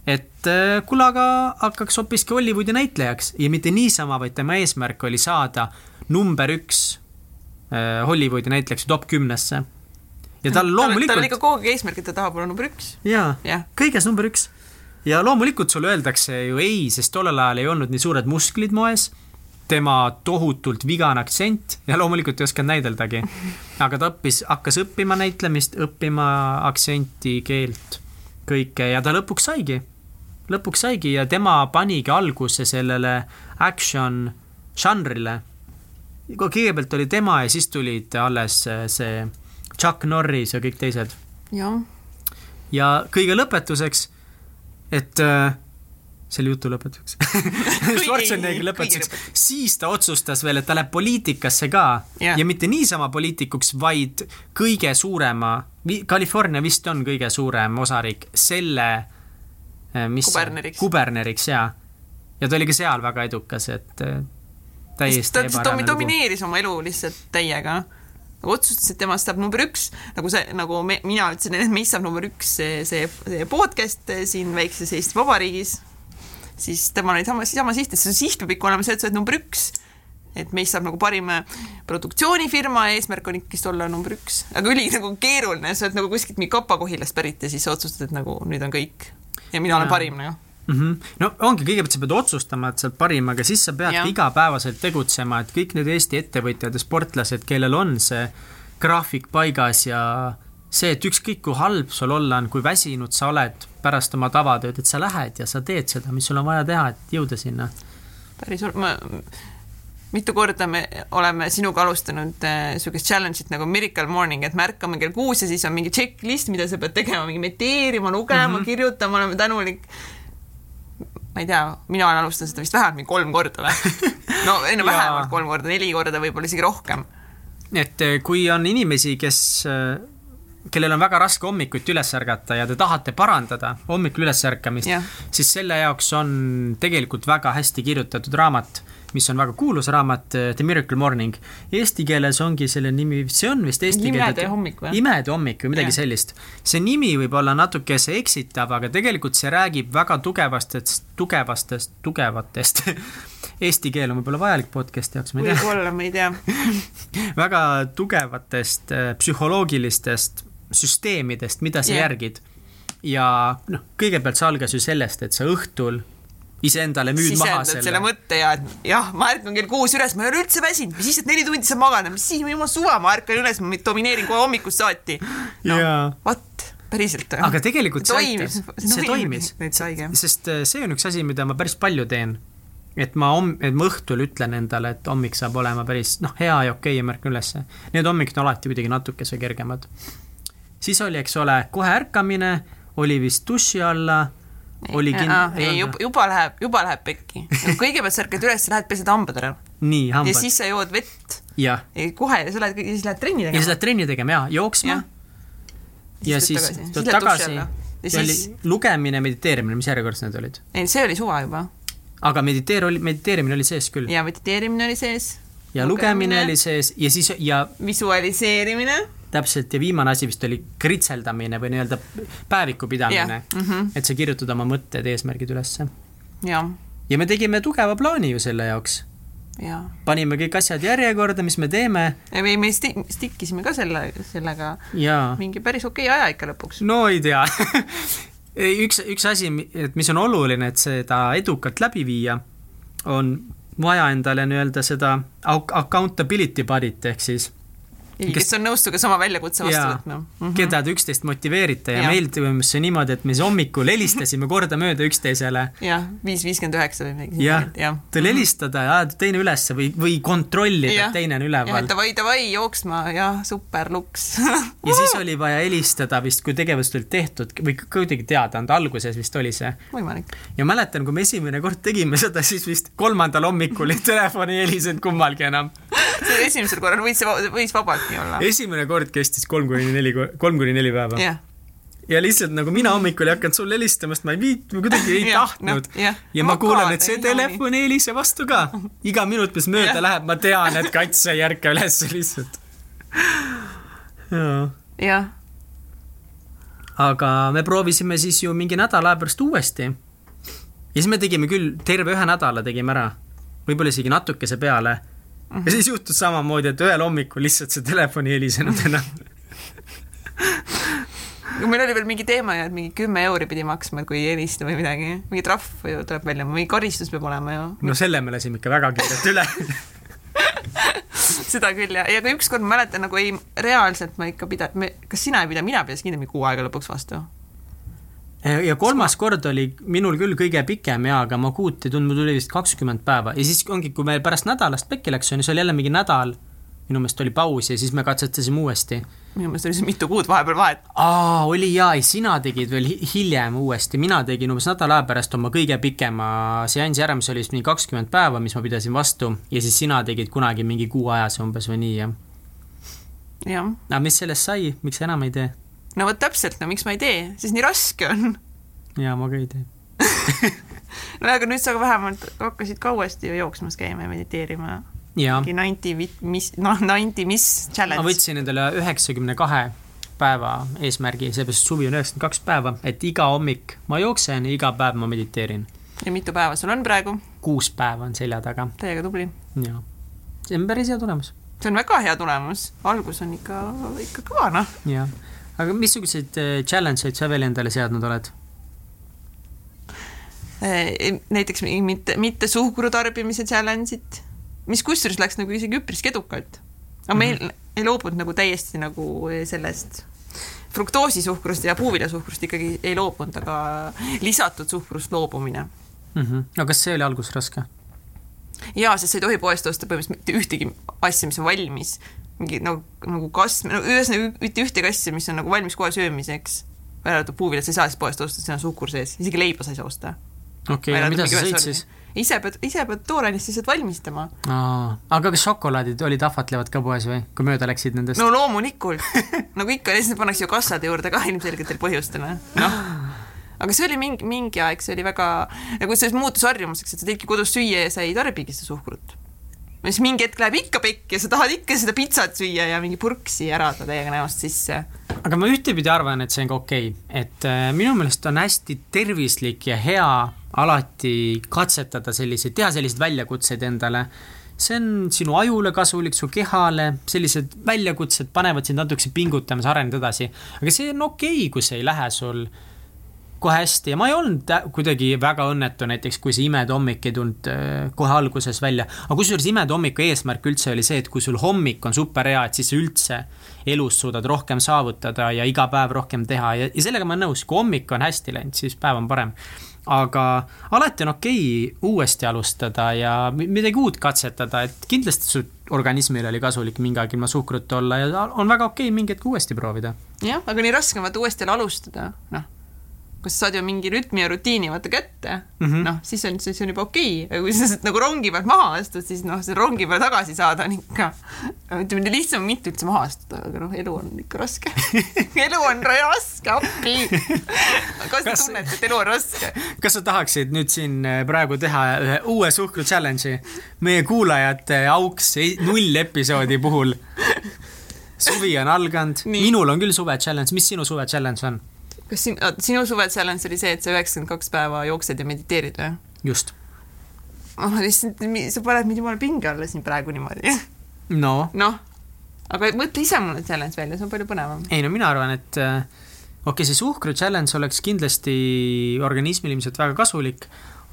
et äh, kuule, aga hakkaks hoopiski Hollywoodi näitlejaks ja mitte niisama, vaid tema eesmärk oli saada number üks Hollywoodi näitlejaks top kümnesse. ja tal
tal oli
loomulikult
ikka kogu aeg eesmärk, et ta tahab olla number üks.
jaa
jah,
kõiges number üks. ja loomulikult sulle öeldakse ju ei, sest tollel ajal ei olnud nii suured musklid moes, tema tohutult vigane aktsent ja loomulikult ei osanud näideldagi. aga ta õppis, hakkas õppima näitlemist, õppima aktsenti, keelt, kõike ja ta lõpuks saigi. lõpuks saigi ja tema panigi alguse sellele action žanrile. Kõigepealt oli tema ja siis tulid alles see Chuck Norris ja kõik teised. Ja kõige lõpetuseks, et äh, selle jutu lõpetuseks. [laughs] Schwarzeneggeri lõpetuseks, siis ta otsustas veel, et ta läheb poliitikasse ka.
Jah.
ja mitte niisama poliitikuks, vaid kõige suurema, California vist on kõige suurem osariik, selle äh, mis
Kuberneriks.
kuberneriks ja, ja ta oli ka seal väga edukas, et äh, täiesti
ta
ebareaalne lugu.
domineeris oma elu lihtsalt täiega nagu otsustas, et temast saab number üks, nagu see, nagu me, mina ütlesin, et meist saab number üks see, see, see podcast siin väikses Eesti Vabariigis, siis temal oli sama, sama siht, et see siht peab ikka olema see, et sa oled number üks. et meist saab nagu parim produktsioonifirma ja eesmärk on ikkagist olla number üks, aga üli nagu keeruline, sa oled nagu kuskilt mingi Kapa-Kohilast pärit ja siis otsustad, et nagu nüüd on kõik ja mina olen
Jaa.
parim nagu.
Mm. -hmm. no ongi, kõigepealt sa pead otsustama, et sa oled parim, aga siis sa pead igapäevaselt tegutsema, et kõik need Eesti ettevõtjad ja sportlased, kellel on see graafik paigas ja see, et ükskõik kui halb sul olla on, kui väsinud sa oled pärast oma tavatööd, et sa lähed ja sa teed seda, mis sul on vaja teha, et jõuda sinna.
päris hull, ma, mitu korda me oleme sinuga alustanud niisugust äh, challenge'it nagu Miracle Morning, et me ärkame kell kuus ja siis on mingi checklist, mida sa pead tegema, mingi mediteerima, lugema mm, -hmm. kirjutama, olema tänulik. Ma ei tea, mina olen alustanud seda vist vähemalt mingi kolm korda või? [laughs] no
Jaa.
vähemalt kolm korda, neli korda, võib-olla isegi rohkem.
et eh, kui on inimesi, kes, kellel on väga raske hommikuti üles ärgata ja te tahate parandada hommikul ülesärkamist siis selle jaoks on tegelikult väga hästi kirjutatud raamat, mis on väga kuulus raamat, eh, The Miracle Morning. Eesti keeles ongi selle nimi, see on vist eesti
Imede hommik või?
imede hommik või midagi
Jah.
sellist. see nimi võib olla natukese eksitav, aga tegelikult see räägib väga tugevastest, tugevastest, tugevatest [laughs] Eesti keel on võib-olla vajalik podcast'i jaoks, ma ei tea
võib-olla, ma ei tea. [laughs]
väga tugevatest äh, psühholoogilistest süsteemidest, mida sa yeah. järgid. ja noh, kõigepealt see algas ju sellest, et sa õhtul iseendale müüd maha
sisendad
selle,
selle mõtte ja et jah, ma ärkan kell kuus üles, ma ei ole üldse väsinud, mis siis, et neli tundi saab magada, mis siis, jumal suva, ma ärkan üles, ma domineerin kohe hommikust saati.
Jaa.
vot, päriselt.
aga tegelikult see
toimis
see toimis, sest äh, see on üks asi, mida ma päris palju teen. et ma homm-, et ma õhtul ütlen endale, et hommik saab olema päris noh, hea ja okei ja ma ärkan ülesse. Need hommikud on alati kuidagi natukese kergemad. siis oli, eks ole, kohe ärkamine, oli vist duši alla, oli kin-.
ei, juba, läheb, juba läheb pekki. [laughs] kõigepealt sa ärkad üles, lähed pesed hambad ära
nii,
ja
hambad.
siis sa jood vett ja kohe ja sa lähed, siis lähed trenni
ja siis
tegema.
lähed trenni tegema ja jooksma ja
Siis tuled tagasi. Ja
ja oli
siis-
lugemine, mediteerimine, mis järjekorras need olid?
ei, see oli suva juba
aga mediteer oli, mediteerimine oli sees küll.
ja mediteerimine oli sees.
ja lugemine oli sees ja siis ja
visualiseerimine.
Täpselt ja viimane asi vist oli kritseldamine või nii-öelda päeviku pidamine
Jah, mhm.
et sa kirjutad oma mõtted, eesmärgid ülesse. ja me tegime tugeva plaani ju selle jaoks.
ja.
panime kõik asjad järjekorda, mis me teeme
või me sti- stikkisime ka selle, sellega
ja
mingi päris okei aja ikka lõpuks.
no ei tea [laughs] üks, üks asi, et mis on oluline, et seda edukalt läbi viia, on vaja endale nii-öelda seda accountability body't ehk siis
kes on nõus sinuga sama väljakutse vastu võtma mm. -hmm.
keda te üksteist motiveerite ja,
Jah.
meil toimus see niimoodi, et me siis hommikul helistasime kordamööda üksteisele
jah, viis viiskümmend üheksa või midagi
jah,
jah.
tal helistada ja teine ülesse või, või kontrollida, et teine on üleval
davai, davai, jooksma, jah, super luks. [laughs]
ja siis oli vaja helistada vist, kui tegevused olid tehtud või kuidagi teada anda, alguses vist oli see.
võimalik.
ja mäletan, kui me esimene kord tegime seda, siis vist kolmandal hommikul ei telefoni helisenud kummalgi enam. [laughs]
esimesel korral võis võis vabalt nii olla.
esimene kord kestis kolm kuni neli, kolm kuni neli päeva.
jah,
ja lihtsalt nagu mina hommikul ei hakanud sulle helistama, sest ma ei viit-, ma kuidagi ei
Jah,
tahtnud
noh, jah.
ja ma
Magada
kuulen, et see telefon ei helise vastu ka. iga minut, mis mööda
Jah.
läheb, ma tean, et kats ei ärka üles lihtsalt.
jah,
aga me proovisime siis ju mingi nädala aja pärast uuesti. ja siis me tegime küll, terve ühe nädala tegime ära, võib-olla isegi natukese peale. Ja siis juhtus samamoodi, et ühel hommikul lihtsalt see telefon ei helisenud enam.
meil oli veel mingi teema ju, et mingi kümme euri pidi maksma, kui ei helista või midagi. mingi trahv ju tuleb välja, mingi karistus peab olema ju.
no selle me lasime ikka väga kiirelt üle.
seda küll ja, ja ka ükskord ma mäletan nagu ei, reaalselt ma ikka pida-, kas sina ei pidanud, mina pidasin kindlasti kuu aega lõpuks vastu.
Ja kolmas kord oli minul küll kõige pikem jaa, aga ma kuut ei tundnud, mul tuli vist kakskümmend päeva ja siis ongi, kui meil pärast nädalast pekki läks, on ju, see oli jälle mingi nädal, minu meelest oli paus ja siis me katsetasime uuesti.
minu meelest oli see mitu kuud vahepeal vahet.
aa, oli jaa, sina tegid veel hi- hiljem uuesti, mina tegin umbes nädala aja pärast oma kõige pikema seansi ära, mis oli vist mingi kakskümmend päeva, mis ma pidasin vastu ja siis sina tegid kunagi mingi kuu ajase umbes või nii jah.
jah,
aga mis sellest sai, miks sa enam ei tee?
No vot täpselt, no miks ma ei tee, siis nii raske on.
jaa, ma ka ei tee. [laughs]
no aga nüüd sa vähemalt hakkasid ka uuesti ju jooksmas käima ja mediteerima. mingi ninety mis, noh, ninety mis
ma
challenge.
võtsin endale üheksakümne kahe päeva eesmärgi, seepärast suvi on üheksakümmend kaks päeva, et iga hommik ma jooksen ja iga päev ma mediteerin.
ja mitu päeva sul on praegu?
kuus päeva on selja taga,
täiega tubli.
jaa. see on päris hea tulemus,
see on väga hea tulemus, algus on ikka, ikka kõva, noh.
jah. Aga missuguseid äh, challenge eid sa veel endale seadnud oled?
Eh, näiteks mitte, mitte suhkru tarbimise challenge'it, mis kusjuures läks nagu isegi üpriski edukalt. aga meil mm -hmm. ei loobunud nagu täiesti nagu sellest fruktoosisuhkrust ja puuviljasuhkrust ikkagi ei loobunud, aga lisatud suhkrust loobumine.
Mm -hmm. no kas see oli alguses raske?
jaa, sest sa ei tohi poest osta põhimõtteliselt mitte ühtegi asja, mis on valmis. Mingi nagu, nagu kasv, no ühesõnaga mitte ühtegi asja, mis on nagu valmis kohe söömiseks. välja arvatud puuviljad, sa ei saa siis poest osta, seal on suhkur sees, isegi leiba sa ei saa osta.
okei ja mida sa sõid siis??
ise pead, ise pead tooraineist lihtsalt valmistama.
aga kas šokolaadid olid ahvatlevad ka poes või, kui mööda läksid nendest
no loomulikult, [laughs] nagu ikka, lihtsalt pannakse ju kassade juurde ka ilmselgetel põhjustel, noh. aga see oli mingi, mingi aeg, see oli väga, nagu see muutus harjumuseks, et sa teedki kodus süüa ja sa ei tarbigi seda suhkrut. Siis mingi hetk läheb ikka pekki ja sa tahad ikka seda pitsat süüa ja mingi purksi ärada täiega näost sisse.
aga ma ühtepidi arvan, et see on ka okei okay., et äh, minu meelest on hästi tervislik ja hea alati katsetada selliseid, teha selliseid väljakutseid endale. see on sinu ajule kasulik, su kehale, sellised väljakutsed panevad sind natukese pingutama, sa arened edasi. aga see on okei okay,, kui see ei lähe sul kohe hästi ja ma ei olnud kuidagi väga õnnetu näiteks, kui see imede hommik ei tulnud äh, kohe alguses välja. aga kusjuures imede hommiku eesmärk üldse oli see, et kui sul hommik on super hea, et siis sa üldse elus suudad rohkem saavutada ja iga päev rohkem teha ja, ja sellega ma olen nõus, kui hommik on hästi läinud, siis päev on parem. aga alati on okei okay uuesti alustada ja mi- midagi uut katsetada, et kindlasti su organismile oli kasulik mingi aeg ilma suhkruta olla ja on väga okei okay mingi hetk uuesti proovida.
jah, aga nii raske on vaata uuesti jälle alustada, noh. Sa saad ju mingi rütmi ja rutiini vaata kätte mm. -hmm., noh, siis on, siis on juba okei okay., aga kui sa sealt nagu rongi pealt maha astud, siis noh, see rongi peale tagasi saada on ikka, ütleme lihtsam mitte üldse maha astuda, aga noh, elu on ikka raske. [laughs] elu on raske, appi. kas sa tunned, et elu on raske?
kas sa tahaksid nüüd siin äh, praegu teha ühe uue suhkru challenge'i meie kuulajate auks null episoodi puhul? suvi on alganud, minul on küll suve challenge, mis sinu suve challenge on?
Kas sin-, sinu suve challenge oli see, et sa üheksakümmend kaks päeva jooksed ja mediteerid või?
just.
oh lihtsalt, sa paned mind jumala pinge alla siin praegu niimoodi.
no,
noh, aga mõtle ise mulle challenge välja, see on palju põnevam.
ei no mina arvan, et äh, okei okay,, see suhkru challenge oleks kindlasti organismile ilmselt väga kasulik,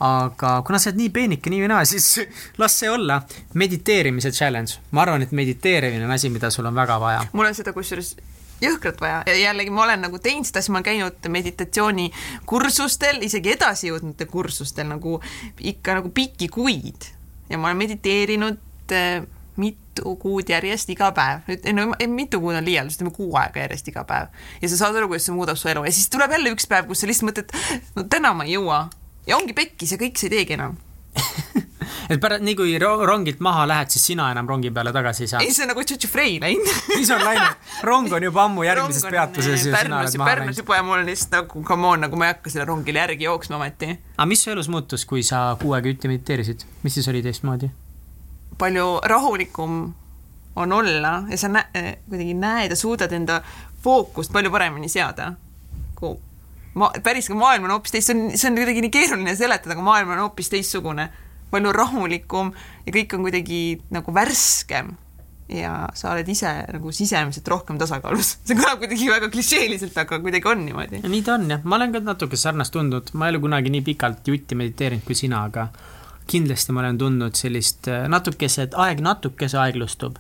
aga kuna sa oled nii peenike nii või naa, siis [laughs] las see olla. mediteerimise challenge, ma arvan, et mediteerimine on asi, mida sul on väga vaja.
mul on seda kusjuures jõhkralt vaja. Ja jällegi ma olen nagu teinud seda, siis ma olen käinud meditatsioonikursustel, isegi edasijõudnute kursustel nagu ikka nagu pikki kuid. Ja ma olen mediteerinud äh, mitu kuud järjest iga päev, ei no mitu kuud on liialdus, ütleme kuu aega järjest iga päev. Ja sa saad aru, kuidas see muudab su elu. Ja siis tuleb jälle üks päev, kus sa lihtsalt mõtled, no täna ma ei jõua. Ja ongi pekkis ja kõik sa ei teegi enam. [laughs]
et pärast, nii kui ro- rongilt maha lähed, siis sina enam rongi peale tagasi ei saa
ei, see on nagu tšutšufrei läinud
siis on läinud, rong on juba ammu järgmises
on,
peatuses ja sina
Pärnus
oled maha
Pärnus
läinud.
juba ja mul on lihtsalt nagu come on, nagu ma ei hakka selle rongile järgi jooksma ometi.
aga mis su elus muutus, kui sa kuu aega jutti mediteerisid, mis siis oli teistmoodi?
palju rahulikum on olla ja sa nä-, kuidagi näed ja suudad enda fookust palju paremini seada. kui ma, päris maailm on hoopis teist, see on, see on kuidagi nii keeruline seletada, aga maailm on hoopis teistsugune, palju rahulikum ja kõik on kuidagi nagu värskem ja sa oled ise nagu sisemiselt rohkem tasakaalus. [laughs] see kõlab kuidagi väga klišeeliselt, aga kuidagi on niimoodi.
nii ta on jah, ma olen ka natuke sarnast tundnud, ma ei ole kunagi nii pikalt jutti mediteerinud kui sina, aga kindlasti ma olen tundnud sellist äh, natukese, et aeg natukese aeglustub.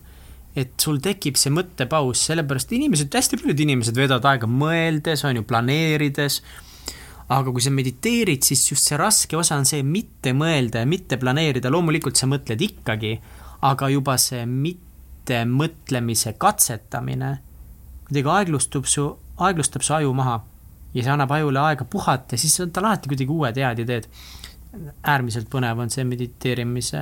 et sul tekib see mõttepaus, sellepärast inimesed, hästi paljud inimesed veedavad aega mõeldes, on ju, planeerides aga kui sa mediteerid, siis just see raske osa on see mitte mõelda ja mitte planeerida, loomulikult sa mõtled ikkagi, aga juba see mitte mõtlemise katsetamine kuidagi aeglustub su, aeglustab su aju maha ja see annab ajule aega puhata siis on tal alati kuidagi uued head ideed. äärmiselt põnev on see mediteerimise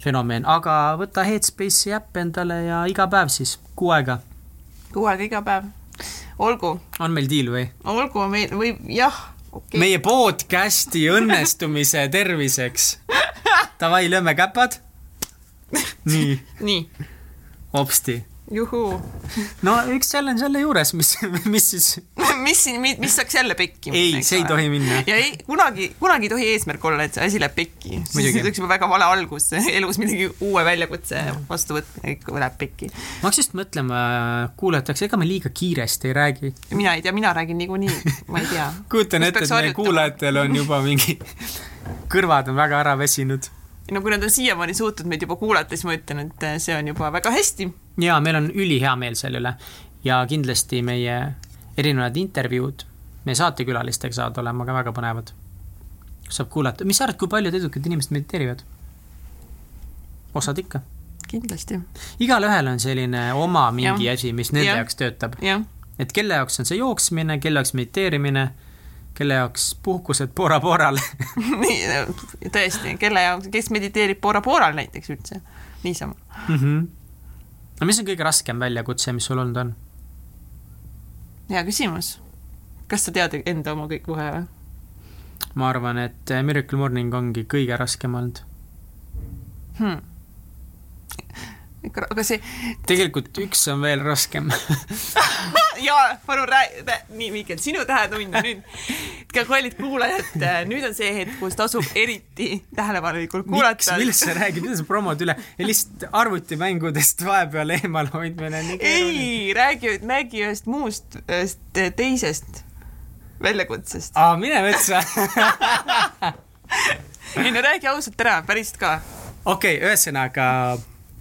fenomen, aga võta Headspace'i äpp endale ja iga päev siis, kuu aega.
kuu aega iga päev. olgu,
on meil diil või?
olgu meil või jah, okay..
meie podcast'i õnnestumise terviseks. Davai, lööme käpad. nii,
nii,
hopsti.
juhuu.
no üks challenge jälle juures, mis, mis siis,
mis siin, mis saaks jälle pekki
ei, see ei tohi minna.
ja ei, kunagi, kunagi ei tohi eesmärk olla, et see asi läheb pekki. siis oleks juba väga vale algus, [laughs] elus millegi uue väljakutse vastuvõtmine ikka läheb pekki.
ma hakkasin just mõtlema kuulajateks, ega me liiga kiiresti ei räägi.
mina ei tea, mina räägin niikuinii, ma ei tea. [laughs]
kujutan ette, et meie kuulajatel on juba mingi, kõrvad on väga ära väsinud.
no kui nad on siiamaani suutnud meid juba kuulata, siis ma ütlen, et see on juba väga hästi.
ja meil on ülihea meel selle üle ja kindlasti meie erinevad intervjuud meie saatekülalistega saavad olema ka väga põnevad. saab kuulata, mis sa arvad, kui paljud edukad inimesed mediteerivad? osad ikka.
kindlasti,
igalühel on selline oma mingi
Jah.
asi, mis nende
Jah.
jaoks töötab.
jah.
et kelle jaoks on see jooksmine, kelle jaoks mediteerimine, kelle jaoks puhkused Bora Boral [laughs]
nii, tõesti, kelle jaoks, kes mediteerib Bora Boral näiteks üldse, niisama.
mm. -hmm. no mis on kõige raskem väljakutse, mis sul olnud on?
Hea küsimus. kas sa tead enda oma kõik kohe või?
ma arvan, et Miracle Morning ongi kõige raskem olnud.
hmm.. aga see,
tegelikult üks on veel raskem [laughs]
jaa, palun räägi, nii Mihkel, sinu tähetund on nüüd. kallid kuulajad, nüüd on see hetk, kus tasub eriti tähelepanelikult kuulata.
millest sa räägid, mida sa promod üle ja lihtsalt arvutimängudest vahepeal eemal hoidmine on nii keeruline.
ei, räägi, räägi ühest muust, ühest teisest väljakutsest.
aa, mine metsa. [laughs]
ei no räägi ausalt ära, päriselt ka.
okei okay,, ühesõnaga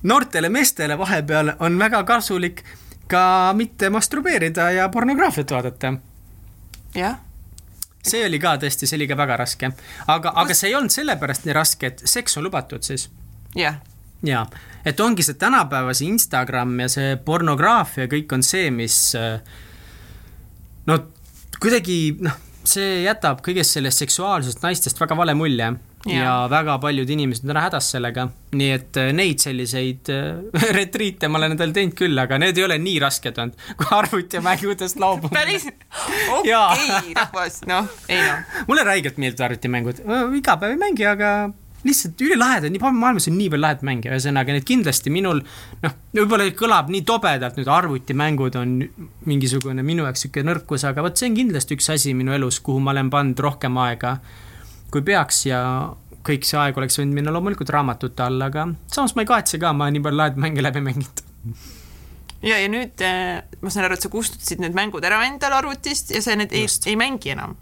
noortele meestele vahepeal on väga kasulik ka mitte masturbeerida ja pornograafiat vaadata.
Jah,
see oli ka tõesti, see oli ka väga raske. aga, aga see ei olnud sellepärast nii raske, et seks on lubatud siis.
jah,
jaa, et ongi see tänapäeva see Instagram ja see pornograafia, kõik on see, mis äh, no kuidagi noh, see jätab kõigest sellest seksuaalsest naistest väga vale mulje ja, ja väga paljud inimesed on hädas sellega, nii et äh, neid selliseid äh, [laughs] retriite ma olen endale teinud küll, aga need ei ole nii rasked olnud, [laughs] kui arvutimängudest loobumine.
päris, [laughs] okei, rahvas, noh, ei noh.
mulle räigelt meeldivad arvutimängud, iga päev ei mängi, aga lihtsalt ülilahedad, nii maailmas on nii palju lahedaid mänge, ühesõnaga need kindlasti minul noh, võib-olla kõlab nii tobedalt, nüüd arvutimängud on mingisugune minu jaoks niisugune nõrkus, aga vot see on kindlasti üks asi minu elus, kuhu ma olen pannud rohkem aega, kui peaks ja kõik see aeg oleks võinud minna loomulikult raamatute alla, aga samas ma ei kahetse ka, ma olen nii palju lahedaid mänge läbi mänginud.
ja, ja nüüd äh, ma saan aru, et sa kustutasid need mängud ära endal arvutist ja sa need ei,
Just.
ei mängi enam.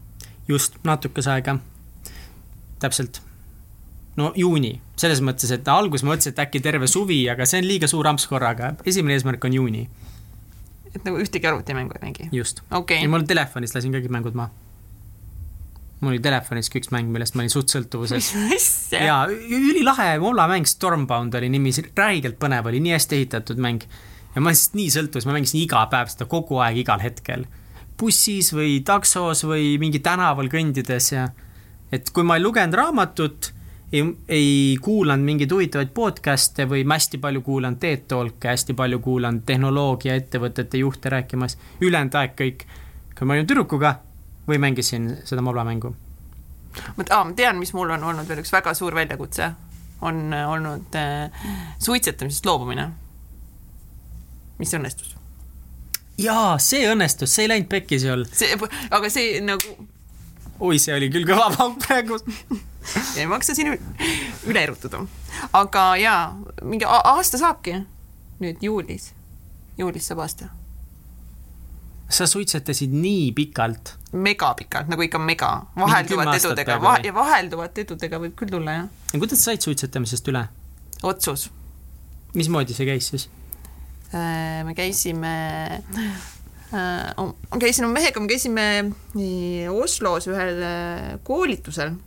just, natukese aega. täpselt. no juuni, selles mõttes, et alguses ma mõtlesin, et äkki terve suvi, aga see on liiga suur amps korraga, esimene eesmärk on juuni,
et nagu ühtegi arvutimängu ei mängi.
just.
okei
ja, mul telefonis lasin kõik mängud maha. Mul oli telefonis ka üks mäng, millest ma olin suht sõltuvuses. jaa, ülilahe moolamäng Stormbound oli nimi, räigelt põnev oli, nii hästi ehitatud mäng. ja ma lihtsalt nii sõltuvuses, ma mängisin iga päev seda kogu aeg, igal hetkel. bussis või taksos või mingi tänaval kõndides ja et kui ma ei lugenud raamatut, ei, ei kuulanud mingeid huvitavaid podcast'e või ma hästi palju kuulan TED Talk'e, hästi palju kuulan tehnoloogiaettevõtete juhte rääkimas, ülejäänud aeg kõik, kui ma olin tüdrukuga või mängisin seda molamängu.
ma tean, mis mul on olnud veel üks väga suur väljakutse, on äh, olnud äh, suitsetamisest loobumine, mis õnnestus.
jaa, see õnnestus, see ei läinud pekki seal.
see, aga see nagu,
oi, see oli küll kõva pauk praegu. [laughs]
ei maksa siin üle erutuda. aga jaa, mingi aasta saabki nüüd juulis, juulis saab aasta.
Sa suitsetasid nii pikalt.
megapikalt, nagu ikka mega, vahelduvate edudega
peaaegu
va
või?
ja vahelduvate edudega võib küll tulla, jah.
ja kuidas sa said suitsetamisest üle?
otsus.
mismoodi see käis siis?
me käisime, ma käisin oma mehega, me käisime Oslos ühel äh, koolitusel.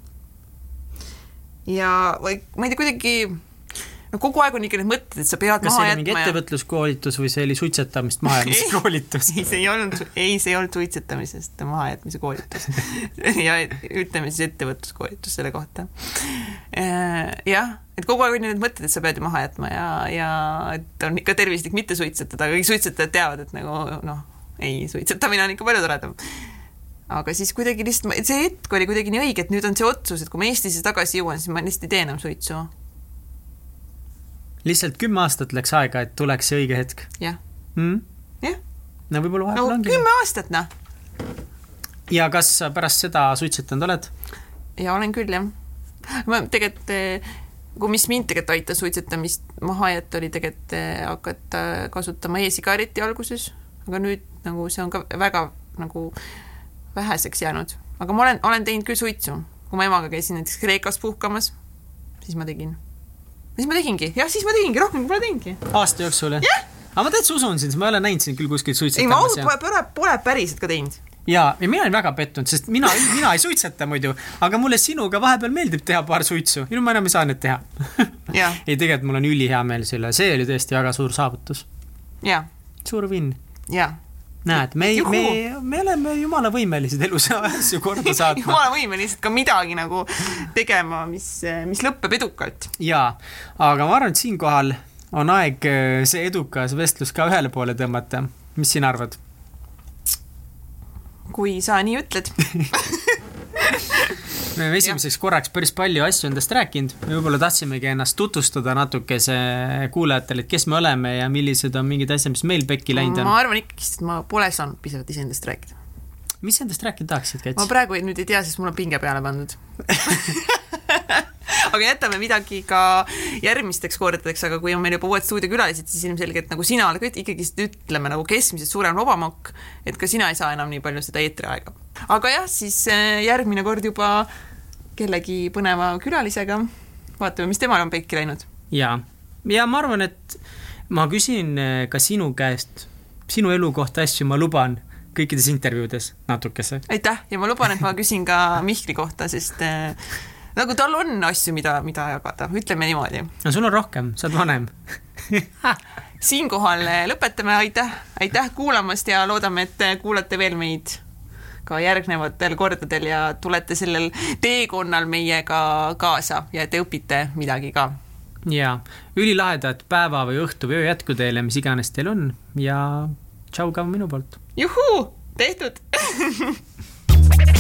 ja või ma ei tea, kuidagi no kogu aeg on ikka need mõtted, et sa pead
kas see
maha
oli mingi
jätma ja
ettevõtluskoolitus või see oli suitsetamist [laughs] mahajäämise koolitus?
ei, see ei olnud, ei, see ei olnud suitsetamisest mahajätmise koolitus. [laughs] ja ütleme siis ettevõtluskoolitus selle kohta. jah, et kogu aeg on need mõtted, et sa pead ju maha jätma ja, ja et on ikka tervislik mitte suitsetada, aga kõik suitsetajad teavad, et nagu noh, ei, suitsetamine on ikka palju toredam. aga siis kuidagi lihtsalt, see hetk oli kuidagi nii õige, et nüüd on see otsus, et kui ma Eestisse tagasi jõuan, siis ma lihtsalt ei tee enam suitsu.
Lihtsalt kümme aastat läks aega, et tuleks see õige hetk
jah,
mm?.
jah,
no võib-olla
no
vahepeal ongi.
kümme aastat noh.
ja kas sa pärast seda suitsetanud oled?
ja olen küll jah. ma tegelikult, kui mis mind tegelikult aitas suitsetamist maha jätta, oli tegelikult eh, hakata kasutama e-sigareti alguses, aga nüüd nagu see on ka väga nagu väheseks jäänud, aga ma olen, olen teinud küll suitsu, kui ma emaga käisin näiteks Kreekas puhkamas, siis ma tegin. Siis ma tegingi, jah, siis ma tegingi, rohkem pole teinudki.
aasta jooksul jah yeah.? aga ma täitsa usun sind, ma ei ole näinud sind küll kuskil
ei, ma
suitsetamas
ausalt pole, pole, pole päriselt ka teinud.
ja, ja mina olin väga pettunud, sest mina, mina ei suitseta muidu, aga mulle sinuga vahepeal meeldib teha paar suitsu, nüüd ma enam ei saa neid teha. [laughs] ei, tegelikult mul on ülihea meel selle, see oli tõesti väga suur saavutus, suur vinn.
ja.
näed, me, me, me oleme jumala võimelised elus [laughs] asju korda saatma.
jumala võimelised ka midagi nagu tegema, mis, mis lõpeb edukalt.
jaa, aga ma arvan, et siinkohal on aeg äh, see edukas vestlus ka ühele poole tõmmata. mis sina arvad?
kui sa nii ütled. [laughs]
me oleme esimeseks korraks päris palju asju endast rääkinud, võib-olla tahtsimegi ennast tutvustada natukese kuulajatele, et kes me oleme ja millised on mingid asjad, mis meil pekki läinud on
ma. arvan ikkagist, et ma pole saanud piisavalt iseendast rääkida.
mis sa endast rääkida tahaksid,
ma
Kats?
praegu ei- nüüd ei tea, sest mul on pinge peale pandud. [laughs] aga jätame midagi ka järgmisteks kordadeks, aga kui on meil juba uued stuudiokülalised, siis ilmselgelt nagu sina oled ka ikkagist ütleme nagu keskmisest suurem lobamokk, et ka sina ei saa enam nii palju seda eetriaega. aga jah, siis äh, järgmine kord juba kellegi põneva külalisega. vaatame, mis temal on pekki läinud.
ja, ja ma arvan, et ma küsin eh, ka sinu käest sinu elu kohta asju, ma luban kõikides intervjuudes natukese.
aitäh ja ma luban, et ma küsin ka Mihkli kohta, sest äh, nagu tal on asju, mida, mida jagada, ütleme niimoodi.
no sul on rohkem, sa oled vanem. [laughs]
siinkohal äh, lõpetame, aitäh, aitäh kuulamast ja loodame, et kuulate veel meid ka järgnevatel kordadel ja tulete sellel teekonnal meiega kaasa ja te õpite midagi ka.
ja ülilahedat päeva või õhtu või öö jätku teile, mis iganes teil on ja tšau ka minu poolt.
juhuu, tehtud [laughs]